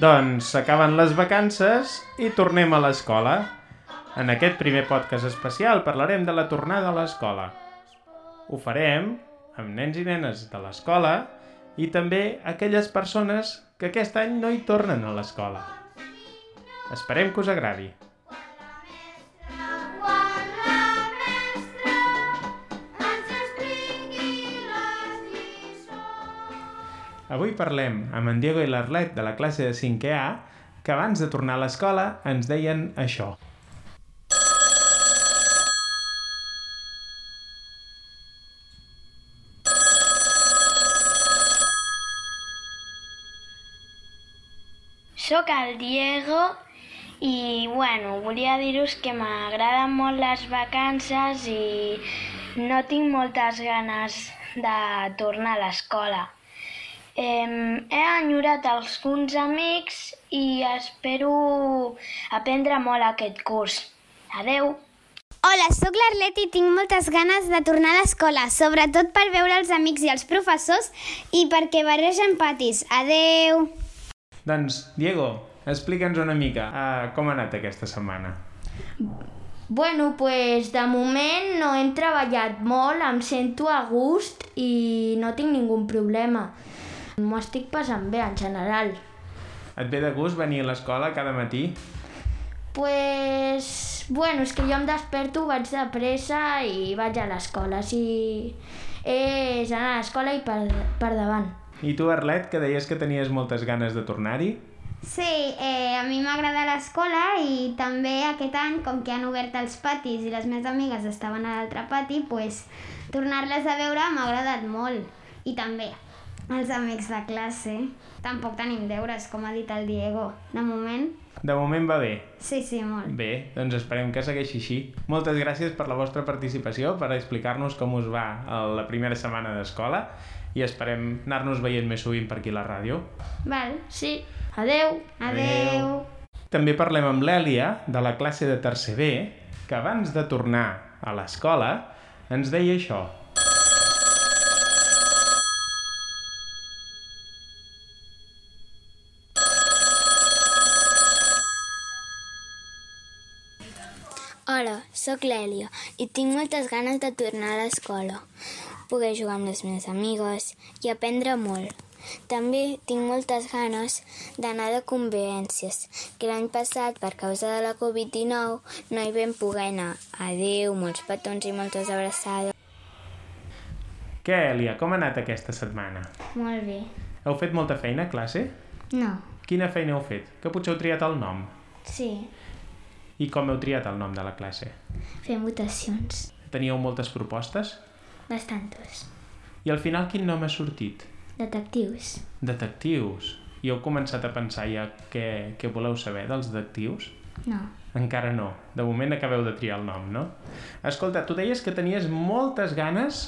Doncs s'acaben les vacances i tornem a l'escola. En aquest primer podcast especial parlarem de la tornada a l'escola. Ho farem amb nens i nenes de l'escola i també aquelles persones que aquest any no hi tornen a l'escola. Esperem que us agradi. Avui parlem amb en Diego i l'Arlet de la classe de 5è A que abans de tornar a l'escola ens deien això. Soc el Diego i, bueno, volia dir-vos que m'agraden molt les vacances i no tinc moltes ganes de tornar a l'escola. Eh, he enyorat alguns amics i espero aprendre molt aquest curs. Adeu! Hola, sóc l'Arlet i tinc moltes ganes de tornar a l'escola, sobretot per veure els amics i els professors i perquè barregen patis. Adeu! Doncs, Diego, explica'ns una mica uh, com ha anat aquesta setmana. Bueno, pues de moment no hem treballat molt, em sento a gust i no tinc ningú problema. M'ho estic passant bé en general. Et ve de gust venir a l'escola cada matí? Pues, bueno, és que jo em desperto, vaig de pressa i vaig a l'escola. Si és anar a l'escola i per, per davant. I tu, Arlet, que deies que tenies moltes ganes de tornar-hi? Sí, eh, a mi m'agrada l'escola i també aquest any, com que han obert els patis i les meves amigues estaven a l'altre pati, pues, tornar-les a veure m'ha agradat molt. I també els amics de classe. Tampoc tenim deures, com ha dit el Diego. De moment, De moment va bé. sí, sí, molt. Bé, doncs esperem que segueixi així. Moltes gràcies per la vostra participació, per explicar-nos com us va a la primera setmana d'escola i esperem anar-nos veient més sovint per aquí a la ràdio. Val, sí. Adeu! Adeu! També parlem amb l'Èlia, de la classe de tercer B, que abans de tornar a l'escola ens deia això. Hola, sóc l'Èlia i tinc moltes ganes de tornar a l'escola, poder jugar amb les meves amigues i aprendre molt. També tinc moltes ganes d'anar de convivències, que l'any passat, per causa de la Covid-19, no hi vam poder anar. Adeu, molts petons i moltes abraçades. Què, Èlia, com ha anat aquesta setmana? Molt bé. Heu fet molta feina a classe? No. Quina feina heu fet? Que potser heu triat el nom. Sí. I com heu triat el nom de la classe? Fem votacions. Teníeu moltes propostes? Bastantes. I al final quin nom ha sortit? Detectius. Detectius. I heu començat a pensar ja què, què voleu saber dels detectius? No. Encara no. De moment acabeu de triar el nom, no? Escolta, tu deies que tenies moltes ganes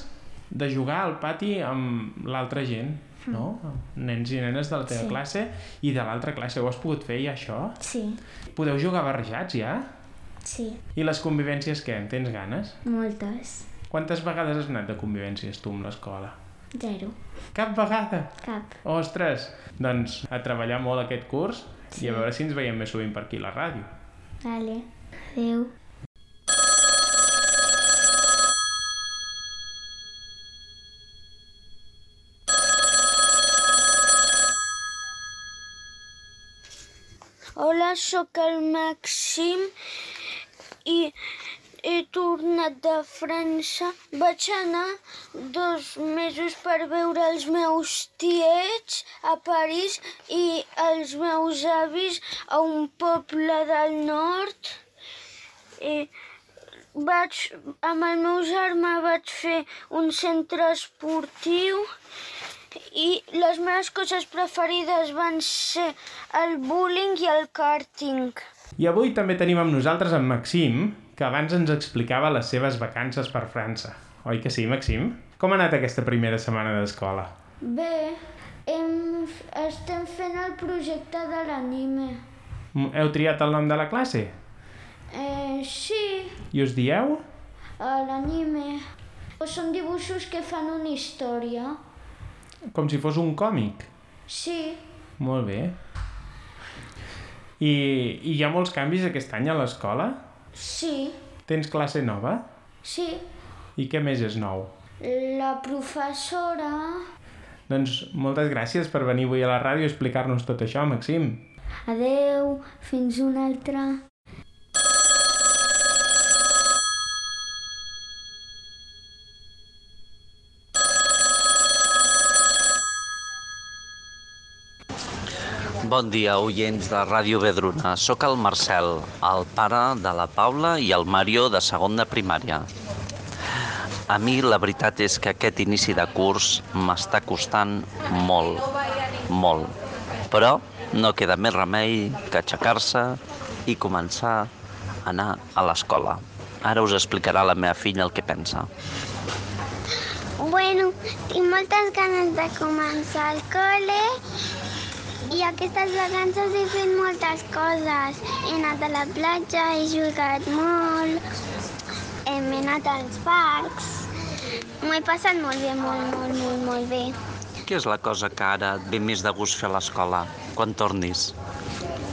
de jugar al pati amb l'altra gent, no? Nens i nenes de la teva Sí. classe i de l'altra classe. Ho has pogut fer ja, això? Sí. Podeu jugar barrejats ja? Sí. I les convivències què? En tens ganes? Moltes. Quantes vegades has anat de convivències tu amb l'escola? Zero. Cap vegada? Cap. Ostres! Doncs a treballar molt aquest curs Sí. i a veure si ens veiem més sovint per aquí a la ràdio. Vale. Adeu. Hola, sóc el Màxim i he tornat de França. Vaig anar dos mesos per veure els meus tiets a París i els meus avis a un poble del nord. I vaig, amb el meu germà vaig fer un centre esportiu i les meves coses preferides van ser el bowling i el karting. I avui també tenim amb nosaltres en Maxim, que abans ens explicava les seves vacances per França. Oi que sí, Maxim? Com ha anat aquesta primera setmana d'escola? Bé, hem, estem fent el projecte de l'anime. Heu triat el nom de la classe? Eh, sí, I us dieu? a l'anime. Són dibuixos que fan una història. Com si fos un còmic. Sí, Molt bé. I, I hi ha molts canvis aquest any a l'escola? Sí, Tens classe nova? sí. I què més és nou? La professora... Doncs moltes gràcies per venir avui a la ràdio i explicar-nos tot això, Maxim. Adeu, fins una altra. Bon dia, oients de Ràdio Vedruna. Soc el Marcel, el pare de la Paula i el Mario de segon de primària. A mi la veritat és que aquest inici de curs m'està costant molt, molt. Però no queda més remei que aixecar-se i començar a anar a l'escola. Ara us explicarà la meva filla el que pensa. Bueno, tinc moltes ganes de començar al col·le i aquestes vacances he fet moltes coses. He anat a la platja, he jugat molt, hem anat als parcs. M'ho he passat molt bé, molt, molt, molt, molt bé. Què és la cosa que ara et ve més de gust fer a l'escola, quan tornis?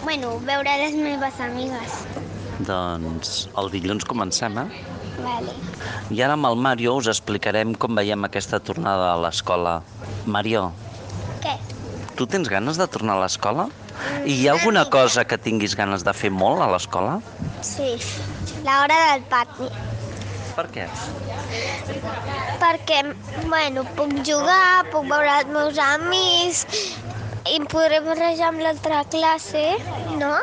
Bueno, veure les meves amigues. Doncs el dilluns comencem, eh? Vale. I ara amb el Mario us explicarem com veiem aquesta tornada a l'escola. Mario? Tu tens ganes de tornar a l'escola? I hi ha alguna cosa que tinguis ganes de fer molt a l'escola? Sí, l'hora del pati. Per què? Perquè, bueno, puc jugar, puc veure els meus amics i em podré barrejar amb l'altra classe, no?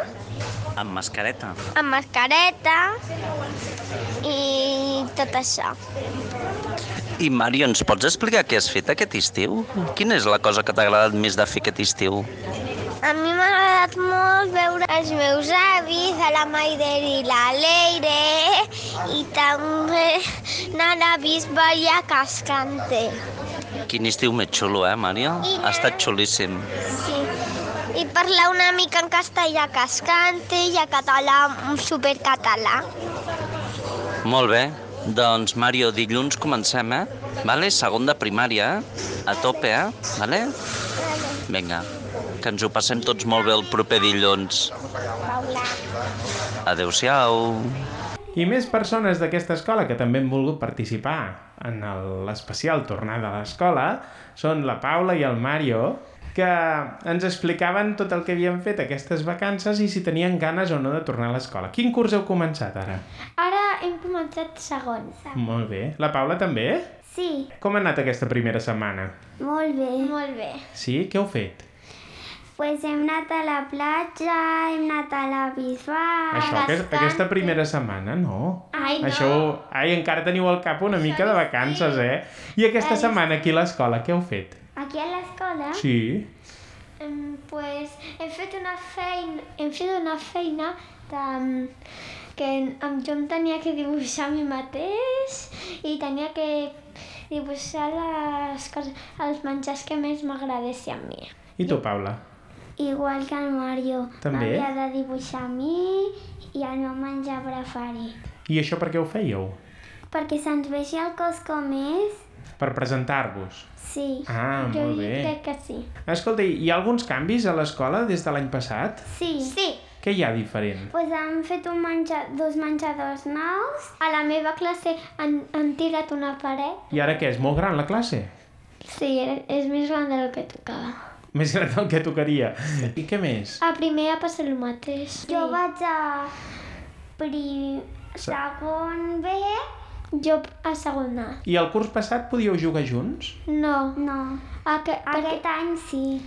Amb mascareta. Amb mascareta i tot això. I Mario, ens pots explicar què has fet aquest estiu? Quina és la cosa que t'ha agradat més de fer aquest estiu? A mi m'ha agradat molt veure els meus avis, a la Maider i la Leire, i també anar a Bisbal Cascante. Quin estiu més xulo, eh, Mario? Ha estat xulíssim. Sí. I parlar una mica en castellà cascante i a català supercatalà. Molt bé. Doncs, Mario, dilluns comencem, eh? Vale? Segon de primària, eh? A tope, eh? Vale? Vinga, que ens ho passem tots molt bé el proper dilluns. Paula. Adéu-siau. I més persones d'aquesta escola que també han volgut participar en l'especial tornada a l'escola són la Paula i el Mario, que ens explicaven tot el que havien fet aquestes vacances i si tenien ganes o no de tornar a l'escola. Quin curs heu començat ara? Ara hem començat segon. Molt bé. La Paula també? Sí, Com ha anat aquesta primera setmana? molt bé. Molt bé. Sí? Què heu fet? Pues hem anat a la platja, hem anat a la Bisbal... Això, aquest, aquesta primera setmana, no? Ai, no. Això, ai, encara teniu al cap una mica de vacances, eh? I aquesta setmana aquí a l'escola, què heu fet? Aquí a l'escola Sí? em, pues, hem fet una feina, hem fet una feina de, que jo em tenia que dibuixar a mi mateix i tenia que dibuixar les coses, els menjars que més m'agradessin a mi. I tu, Paula? Igual que el Mario. També? M'havia de dibuixar a mi i el meu menjar preferit. I això per què ho fèieu? Perquè se'ns vegi el cos com és, Per presentar-vos. sí. Ah, jo molt bé. crec que sí. Escolta, hi ha alguns canvis a l'escola des de l'any passat? Sí. Sí. Què hi ha diferent? Pues han fet un menja, dos menjadors nous. A la meva classe han, han tirat una paret. I ara què? És molt gran la classe? Sí, és més gran del que tocava. Més gran del que tocaria. I què més? A primer ha passat el mateix. Sí. Jo vaig a prim... segon B, jo a segon A. I el curs passat podíeu jugar junts? No. No, Aquest, aquest any sí.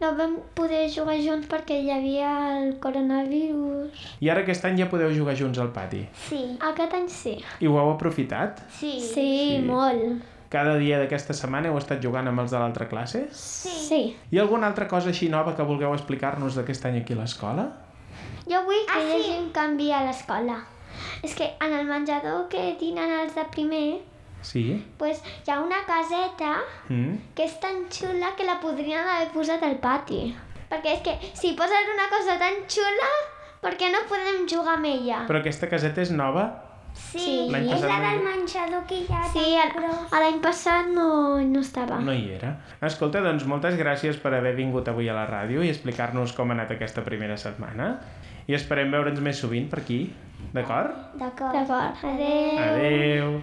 No vam poder jugar junts perquè hi havia el coronavirus. I ara aquest any ja podeu jugar junts al pati. Sí. Aquest any sí. I ho heu aprofitat? Sí. Sí, Sí. molt. Cada dia d'aquesta setmana heu estat jugant amb els de l'altra classe? Sí. sí. Hi ha alguna altra cosa així nova que vulgueu explicar-nos d'aquest any aquí a l'escola? Jo vull que Ah, hi sí? hagi un canvi a l'escola. És que en el menjador que tenen els de primer, Sí? pues, hi ha una caseta Mm? que és tan xula que la podrien haver posat al pati. Perquè és que si posen una cosa tan xula, per què no podem jugar amb ella? Però aquesta caseta és nova? Sí, és la del menjador que hi ha Sí, l'any passat no, no estava. No hi era. Escolta, doncs moltes gràcies per haver vingut avui a la ràdio i explicar-nos com ha anat aquesta primera setmana. I esperem veure'ns més sovint per aquí, d'acord? D'acord. D'acord. Adéu. Adeu.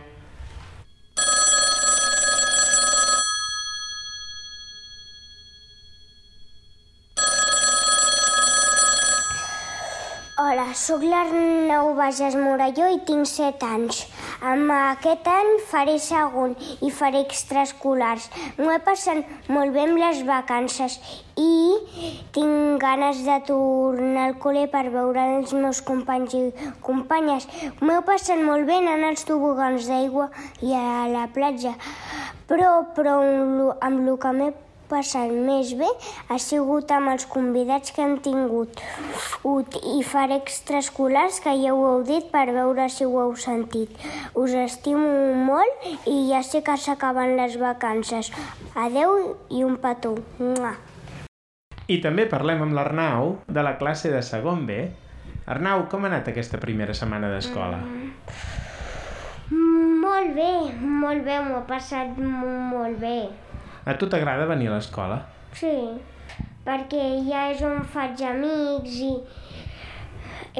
Sóc l'Arnau Bages Morelló i tinc 7 anys. Amb aquest any faré segon i faré extraescolars. M'ho he passat molt bé amb les vacances i tinc ganes de tornar al col·le per veure els meus companys i companyes. M'ho he passat molt bé anant als tobogans d'aigua i a la platja. Però, però amb lo que m'he passat més bé ha sigut amb els convidats que han tingut Ut, i faré extraescolars que ja ho heu dit per veure si ho heu sentit. Us estimo molt i ja sé que s'acaben les vacances. Adeu i un petó. Mua. I també parlem amb l'Arnau de la classe de segon B. Arnau, com ha anat aquesta primera setmana d'escola? Molt bé, molt bé, m'ho he passat mo- molt bé. A tu t'agrada venir a l'escola? Sí, perquè ja és on faig amics i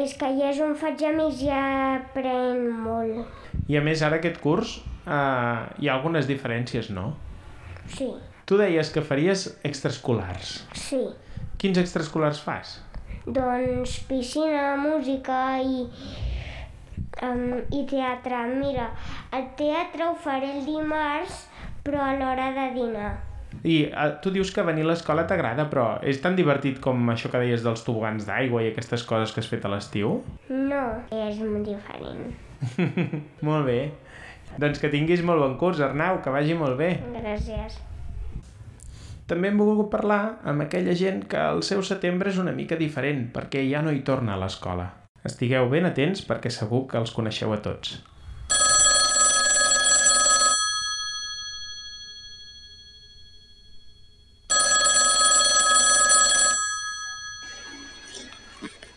és que ja és on faig amics i aprenc molt. I a més, ara aquest curs eh, hi ha algunes diferències, no? Sí, Tu deies que faries extraescolars. sí. Quins extraescolars fas? Doncs piscina, música i, um, i teatre. Mira, el teatre ho faré el dimarts, però a l'hora de dinar. I eh, tu dius que venir a l'escola t'agrada, però és tan divertit com això que deies dels tobogans d'aigua i aquestes coses que has fet a l'estiu? No, és molt diferent. molt bé. Doncs que tinguis molt bon curs, Arnau, que vagi molt bé. Gràcies. També hem volgut parlar amb aquella gent que el seu setembre és una mica diferent, perquè ja no hi torna a l'escola. Estigueu ben atents perquè segur que els coneixeu a tots.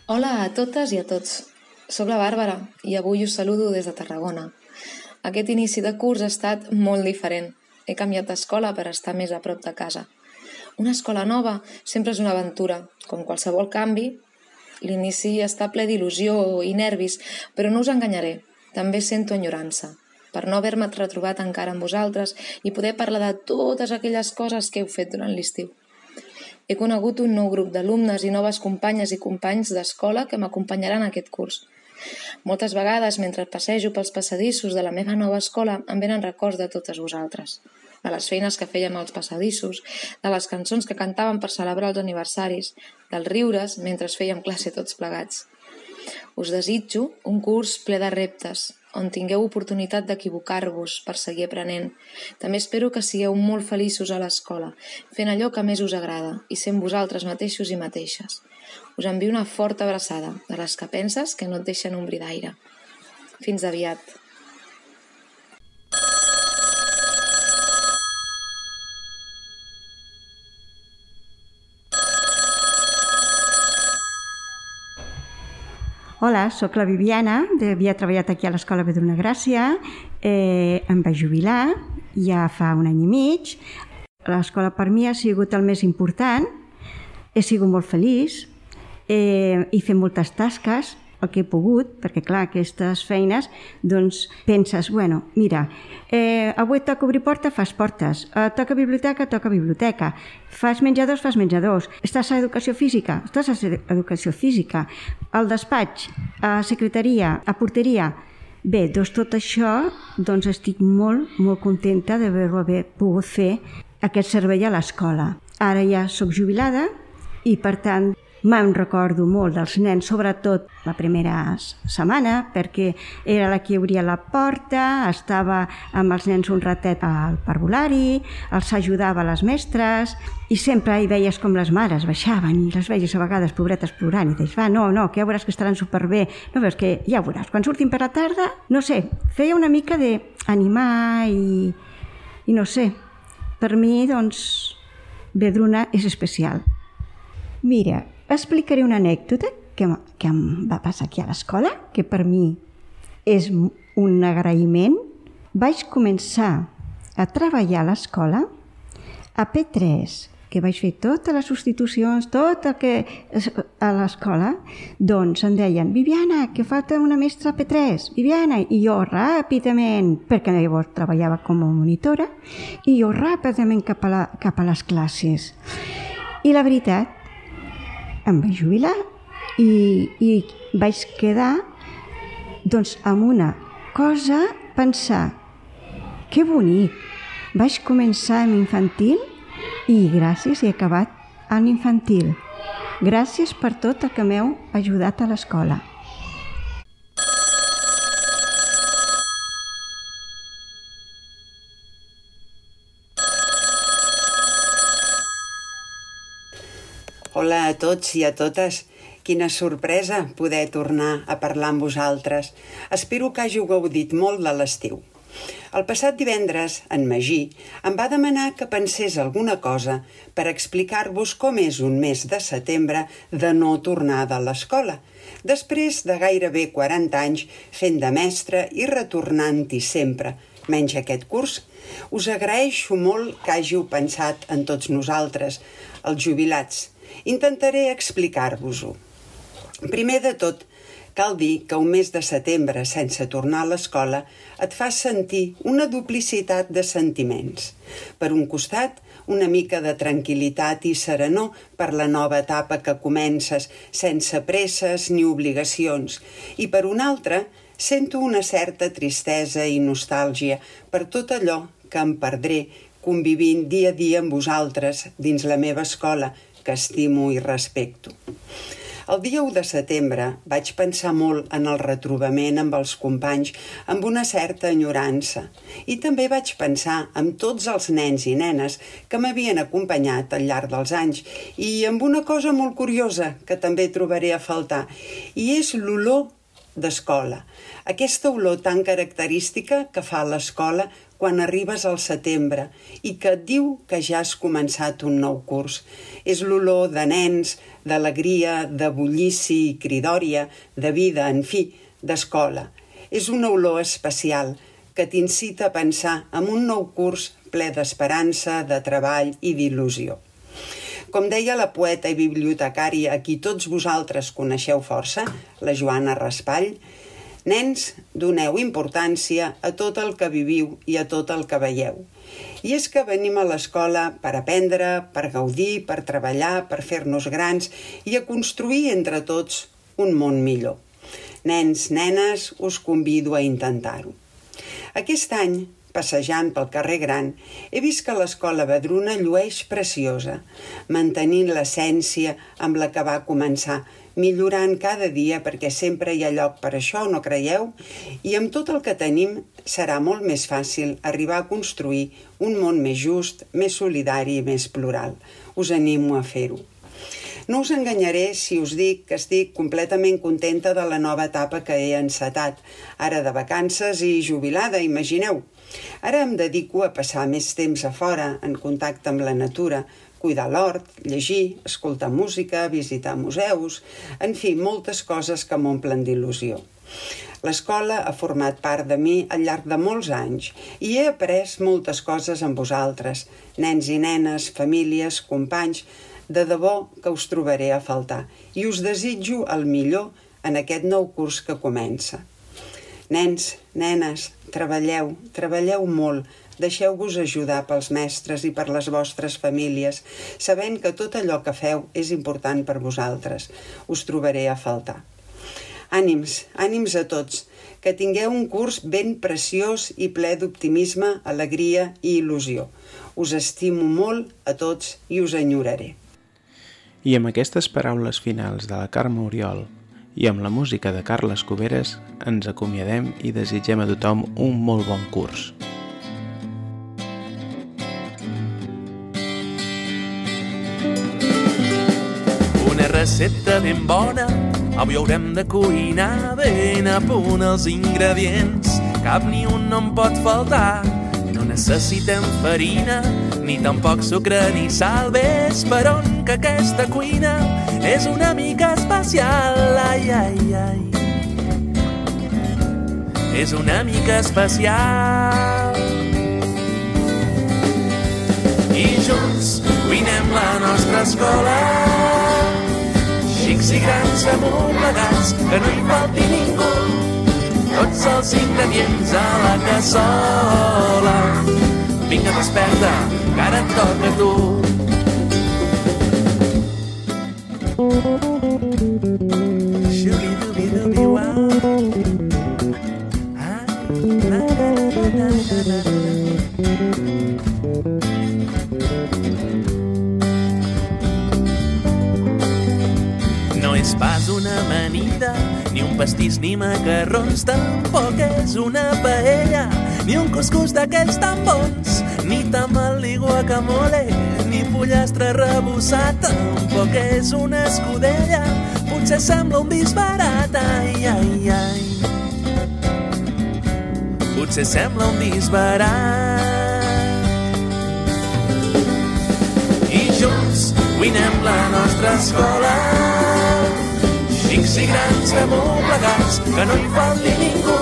Hola a totes i a tots. Soc la Bàrbara i avui us saludo des de Tarragona. Aquest inici de curs ha estat molt diferent. He canviat d'escola per estar més a prop de casa. Una escola nova sempre és una aventura. Com qualsevol canvi, l'inici està ple d'il·lusió i nervis, però no us enganyaré. També sento enyorança per no haver-me retrobat encara amb vosaltres i poder parlar de totes aquelles coses que heu fet durant l'estiu. He conegut un nou grup d'alumnes i noves companyes i companys d'escola que m'acompanyaran aquest curs. Moltes vegades, mentre passejo pels passadissos de la meva nova escola, em venen records de totes vosaltres. De les feines que fèiem als passadissos, de les cançons que cantàvem per celebrar els aniversaris, dels riures mentre fèiem classe tots plegats. Us desitjo un curs ple de reptes, on tingueu oportunitat d'equivocar-vos per seguir aprenent. També espero que sigueu molt feliços a l'escola, fent allò que més us agrada i sent vosaltres mateixos i mateixes. Us envio una forta abraçada, de les que penses que no et deixen un bri d'aire. Fins aviat. Hola, sóc la Viviana, havia treballat aquí a l'Escola Vedruna Gràcia, eh, em vaig jubilar ja fa un any i mig. L'escola per mi ha sigut el més important, he sigut molt feliç, eh, he fet moltes tasques, el que he pogut, perquè clar, aquestes feines, doncs penses, bueno, mira, eh, avui toca obrir porta, fas portes, eh, toca biblioteca, toca biblioteca, fas menjadors, fas menjadors, estàs a educació física, estàs a educació física, al despatx, a secretaria, a porteria, Bé, doncs tot això, doncs estic molt, molt contenta d'haver-ho haver pogut fer aquest servei a l'escola. Ara ja sóc jubilada i, per tant, me'n recordo molt dels nens, sobretot la primera setmana, perquè era la que obria la porta, estava amb els nens un ratet al parvulari, els ajudava les mestres, i sempre hi veies com les mares baixaven i les veies a vegades pobretes plorant i deies, va, no, no, que ja veuràs que estaran superbé. No veus que ja veuràs, quan surtin per la tarda, no sé, feia una mica d'animar i, i no sé, per mi, doncs, Vedruna és especial. Mira, explicaré una anècdota que, que em va passar aquí a l'escola, que per mi és un agraïment. Vaig començar a treballar a l'escola a P3 que vaig fer totes les substitucions, tot el que a l'escola, doncs em deien, Viviana, que falta una mestra P3, Viviana, i jo ràpidament, perquè llavors treballava com a monitora, i jo ràpidament cap a, la, cap a les classes. I la veritat, em vaig jubilar i, i vaig quedar doncs, amb una cosa, pensar, que bonic, vaig començar amb infantil i gràcies he acabat en infantil. Gràcies per tot el que m'heu ajudat a l'escola. Hola a tots i a totes. Quina sorpresa poder tornar a parlar amb vosaltres. Espero que hàgiu gaudit molt de l'estiu. El passat divendres, en Magí em va demanar que pensés alguna cosa per explicar-vos com és un mes de setembre de no tornada a l'escola, després de gairebé 40 anys fent de mestre i retornant-hi sempre, menys aquest curs. Us agraeixo molt que hàgiu pensat en tots nosaltres, els jubilats. Intentaré explicar-vos-ho. Primer de tot, Cal dir que un mes de setembre sense tornar a l'escola et fa sentir una duplicitat de sentiments. Per un costat, una mica de tranquil·litat i serenor per la nova etapa que comences, sense presses ni obligacions. I per un altre, sento una certa tristesa i nostàlgia per tot allò que em perdré convivint dia a dia amb vosaltres dins la meva escola, que estimo i respecto. El dia 1 de setembre vaig pensar molt en el retrobament amb els companys amb una certa enyorança i també vaig pensar en tots els nens i nenes que m'havien acompanyat al llarg dels anys i amb una cosa molt curiosa que també trobaré a faltar i és l'olor d'escola. Aquesta olor tan característica que fa l'escola quan arribes al setembre i que et diu que ja has començat un nou curs. És l'olor de nens, d'alegria, de bullici i cridòria, de vida, en fi, d'escola. És una olor especial que t'incita a pensar en un nou curs ple d'esperança, de treball i d'il·lusió. Com deia la poeta i bibliotecària a qui tots vosaltres coneixeu força, la Joana Raspall, Nens, doneu importància a tot el que viviu i a tot el que veieu. I és que venim a l'escola per aprendre, per gaudir, per treballar, per fer-nos grans i a construir entre tots un món millor. Nens, nenes, us convido a intentar-ho. Aquest any, passejant pel carrer Gran, he vist que l'escola Badruna llueix preciosa, mantenint l'essència amb la que va començar, millorant cada dia perquè sempre hi ha lloc per això, no creieu? I amb tot el que tenim serà molt més fàcil arribar a construir un món més just, més solidari i més plural. Us animo a fer-ho. No us enganyaré si us dic que estic completament contenta de la nova etapa que he encetat, ara de vacances i jubilada, imagineu. Ara em dedico a passar més temps a fora, en contacte amb la natura, cuidar l'hort, llegir, escoltar música, visitar museus, en fi, moltes coses que m'omplen d'il·lusió. L'escola ha format part de mi al llarg de molts anys i he après moltes coses amb vosaltres, nens i nenes, famílies, companys, de debò que us trobaré a faltar i us desitjo el millor en aquest nou curs que comença. Nens, nenes, treballeu, treballeu molt, Deixeu-vos ajudar pels mestres i per les vostres famílies, sabent que tot allò que feu és important per vosaltres. Us trobaré a faltar. Ànims, ànims a tots, que tingueu un curs ben preciós i ple d'optimisme, alegria i il·lusió. Us estimo molt a tots i us enyoraré. I amb aquestes paraules finals de la Carme Oriol i amb la música de Carles Cuberes ens acomiadem i desitgem a tothom un molt bon curs. recepta ben bona. Avui haurem de cuinar ben a punt els ingredients. Cap ni un no em pot faltar. No necessitem farina, ni tampoc sucre ni sal. Ves per on que aquesta cuina és una mica especial. Ai, ai, ai. És una mica especial. I junts cuinem la nostra escola. Xics i grans fem-ho plegats, que no hi falti ningú. Tots els ingredients a la cassola. Vinga, desperta, que ara et toca a tu. Ni macarrons, tampoc és una paella, ni un cuscús d'aquells tan bons, ni tamal ni guacamole, ni pollastre rebossat, tampoc és una escudella, potser sembla un disbarat, ai, ai, ai. Potser sembla un disbarat. I junts cuinem la nostra escola. Xics i grans fem-ho plegats, que no hi falti ningú.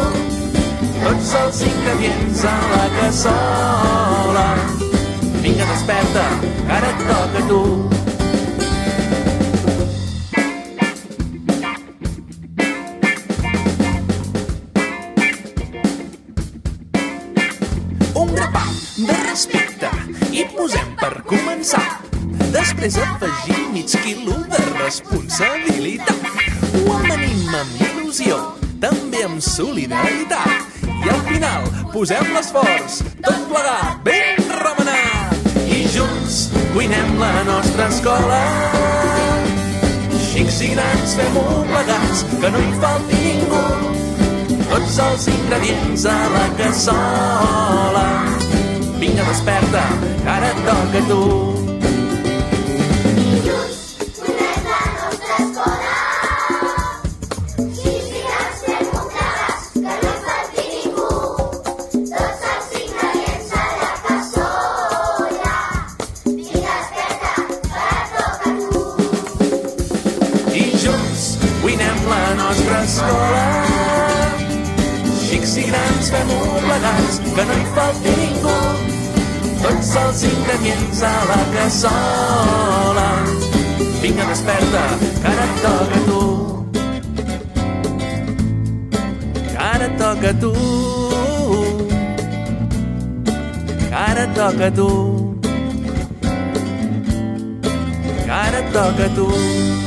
Tots els ingredients a la cassola. Vinga, desperta, ara et toca tu. Un grapà de respecte i posem per començar. Després afegir mig quilo de responsabilitat. Il·lusió, també amb solidaritat. I al final posem l'esforç, tot plegat, ben remenat. I junts cuinem la nostra escola. Xics i grans fem-ho plegats, que no hi falti ningú. Tots els ingredients a la cassola. Vinga, desperta, ara et toca a tu. Que no hi falti ningú. Tots els ingredients a la cassola. Vinga, desperta, que ara et toca a tu. Que ara et toca tu. Que ara et toca tu. Que ara et toca tu.